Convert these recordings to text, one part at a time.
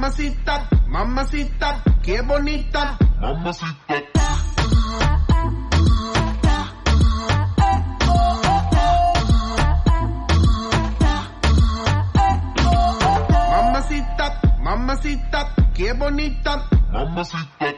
mamacita, mamacita, qué bonita, mamacita. Mamacita, mamacita, qué bonita, mamacita.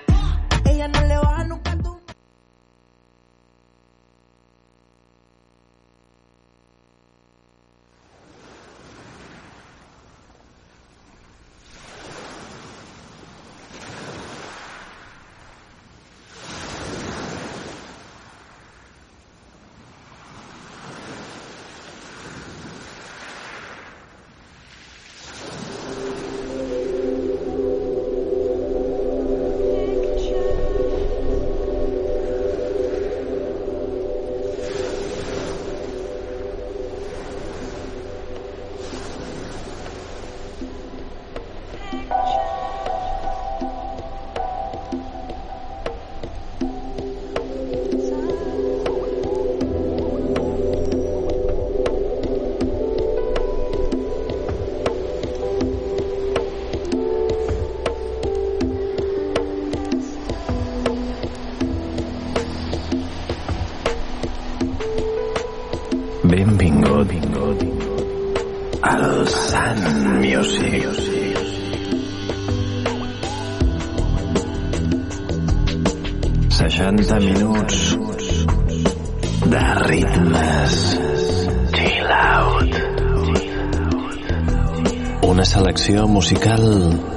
selección musical.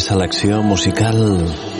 esa musical.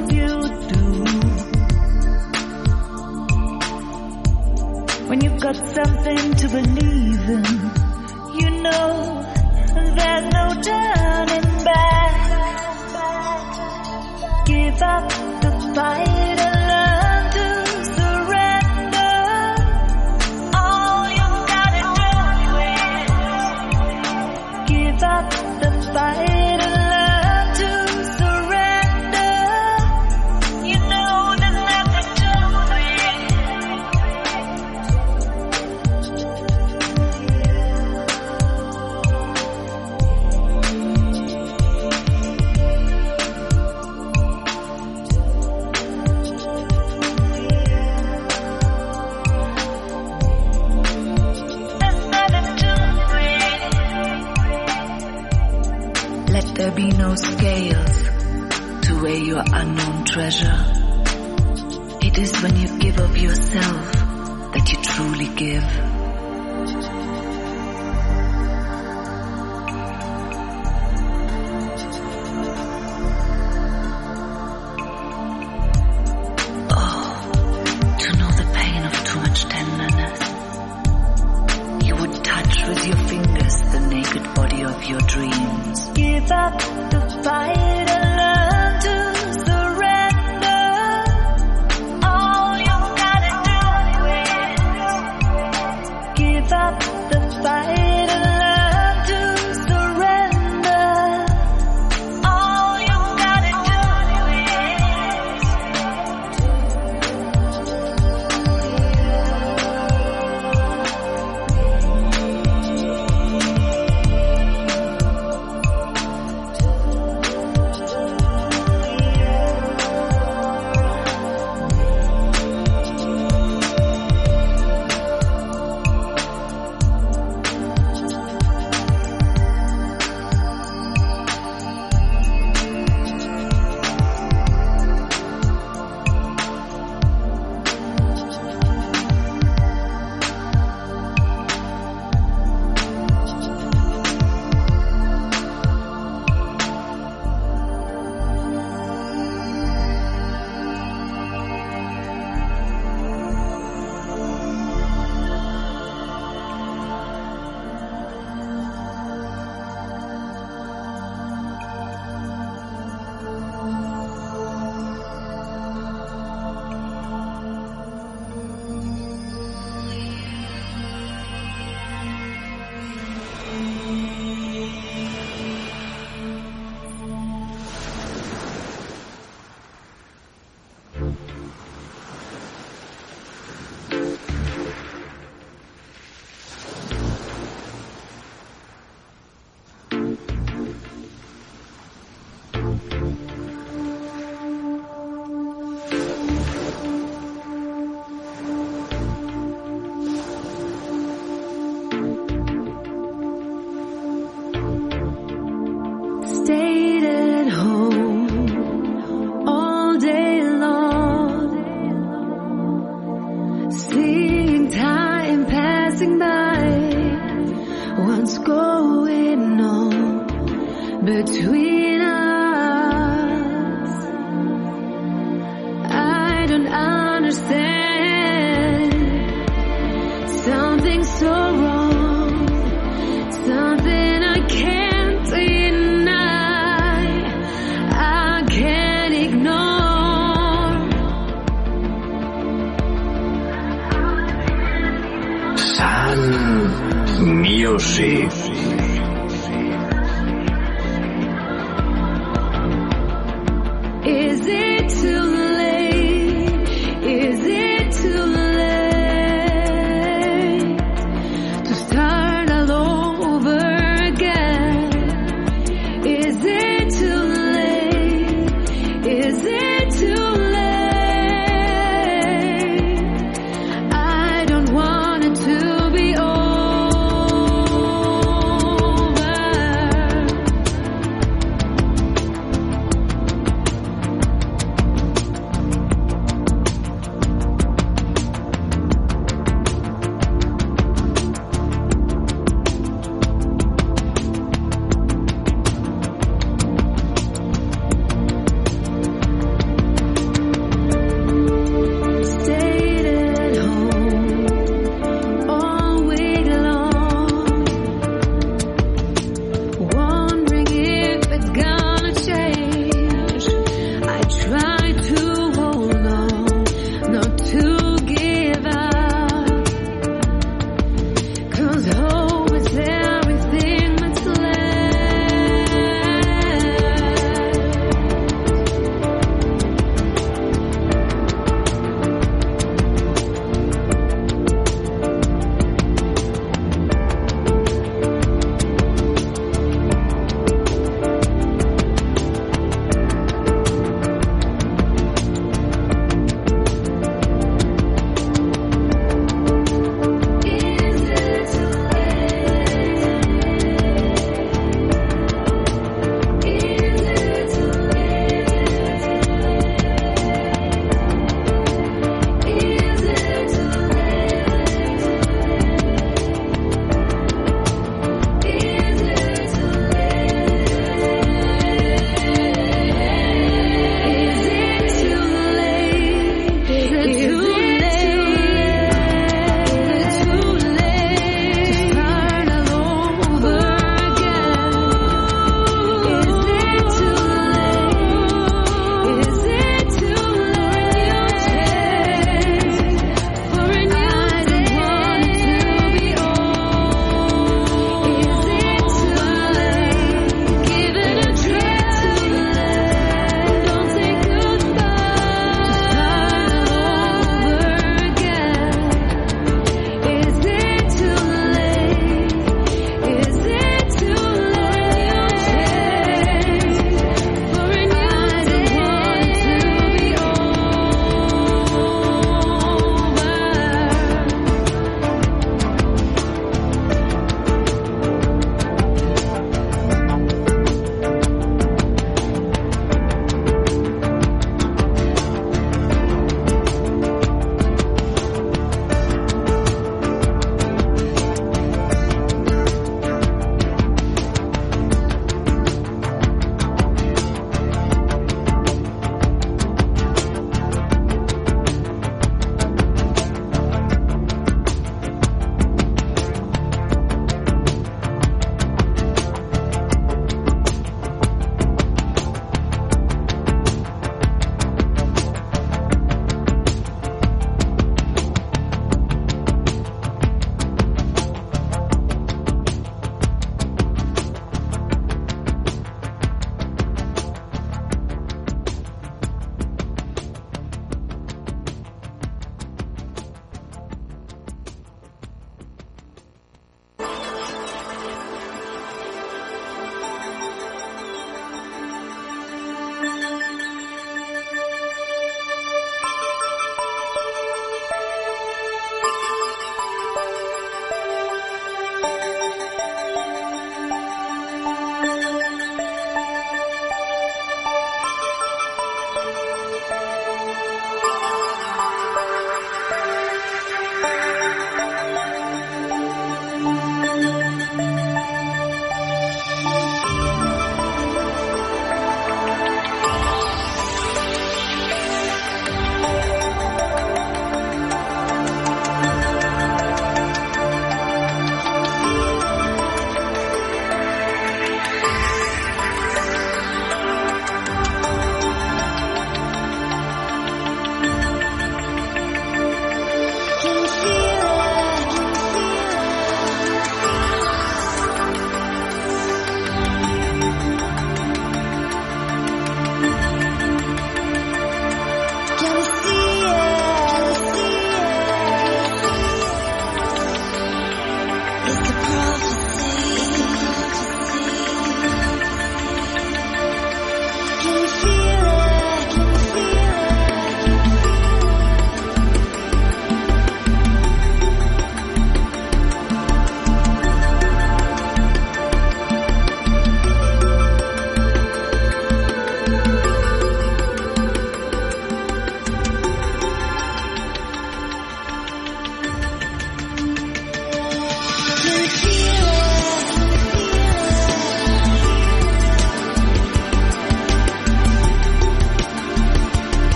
got something to believe in. You know, there's no turning back. Give up the fight. your dreams. Give up the fight.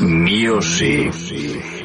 Music.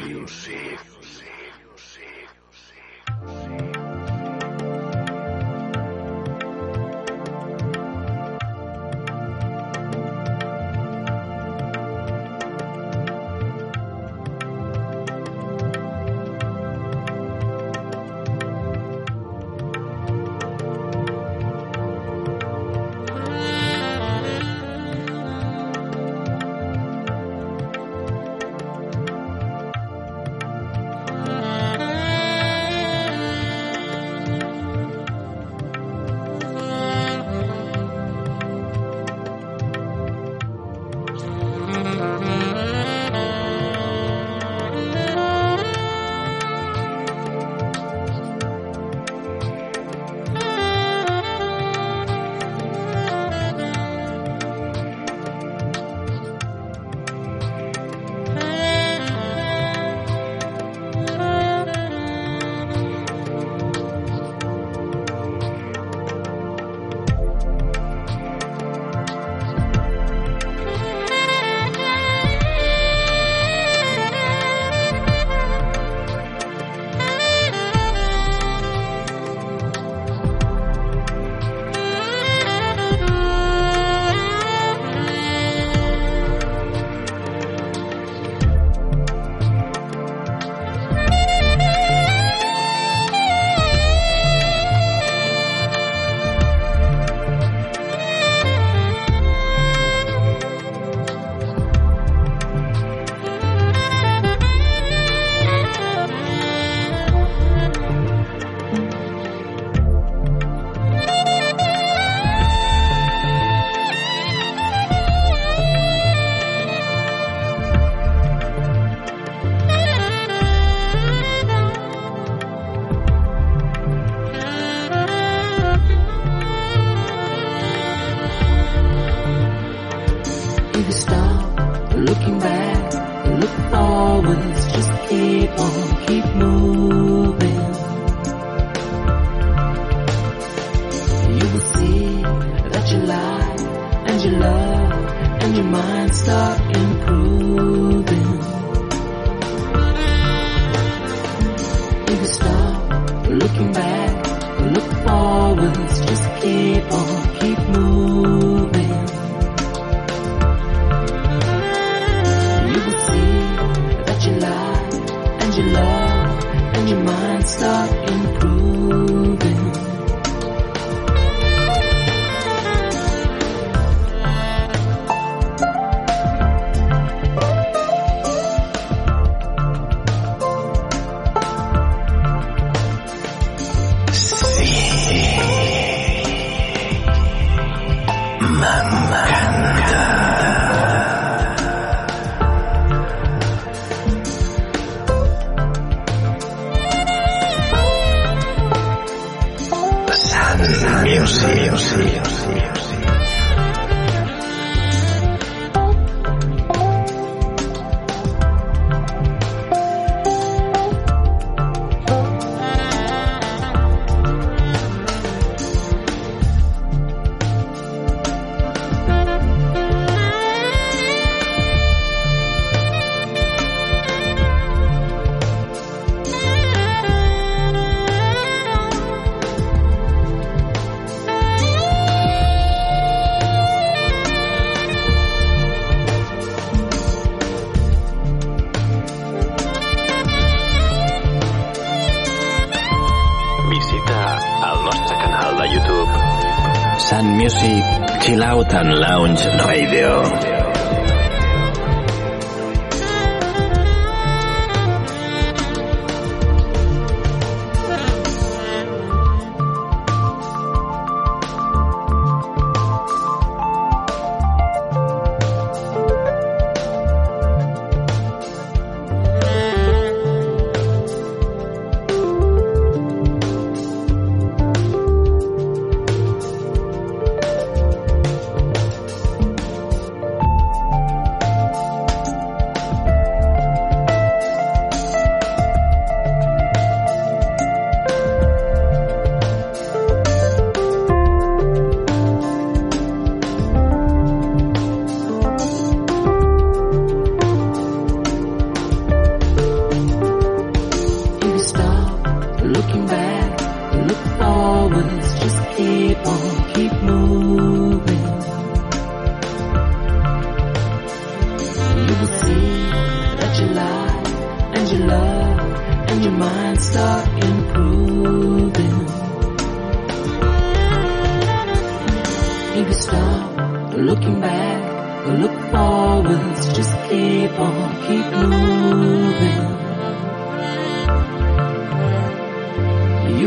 Satan Lounge Radio.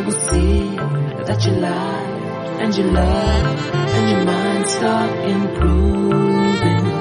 will see that your life and your love and your mind start improving.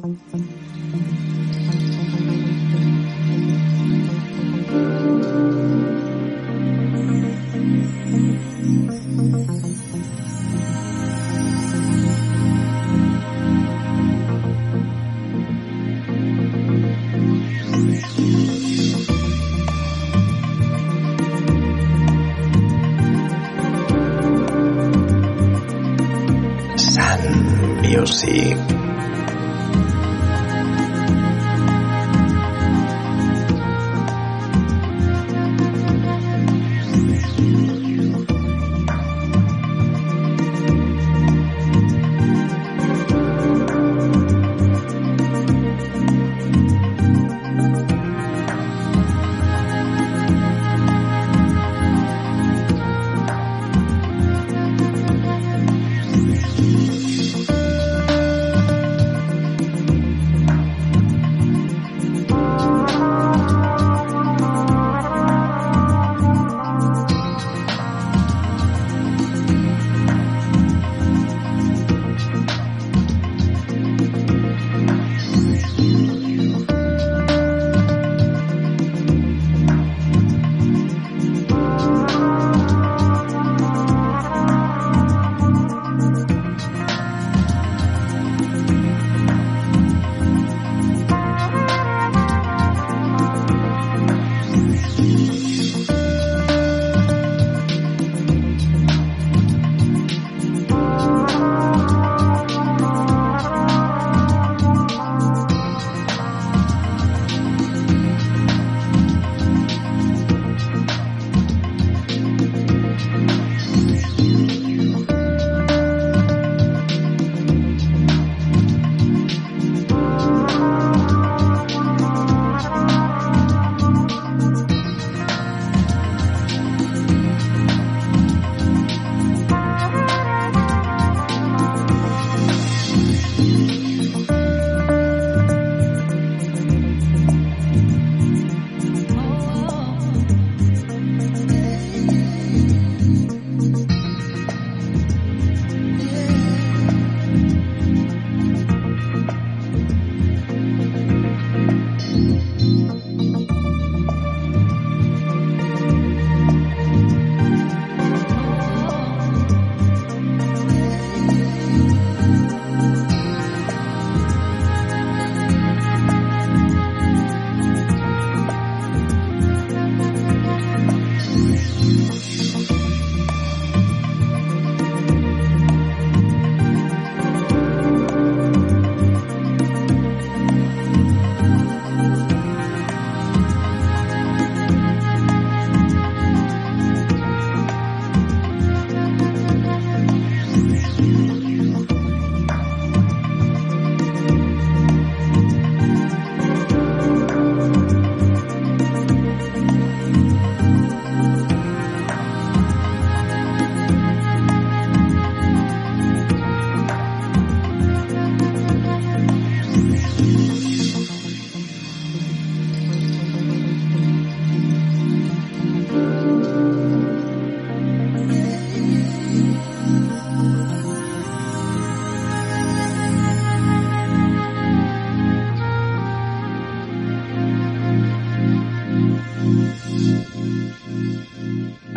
Sun Music.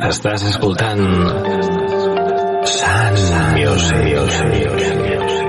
Estàs escoltant Sun Music.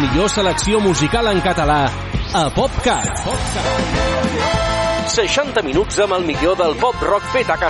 millor selecció musical en català a PopCat. 60 minuts amb el millor del pop rock fet a casa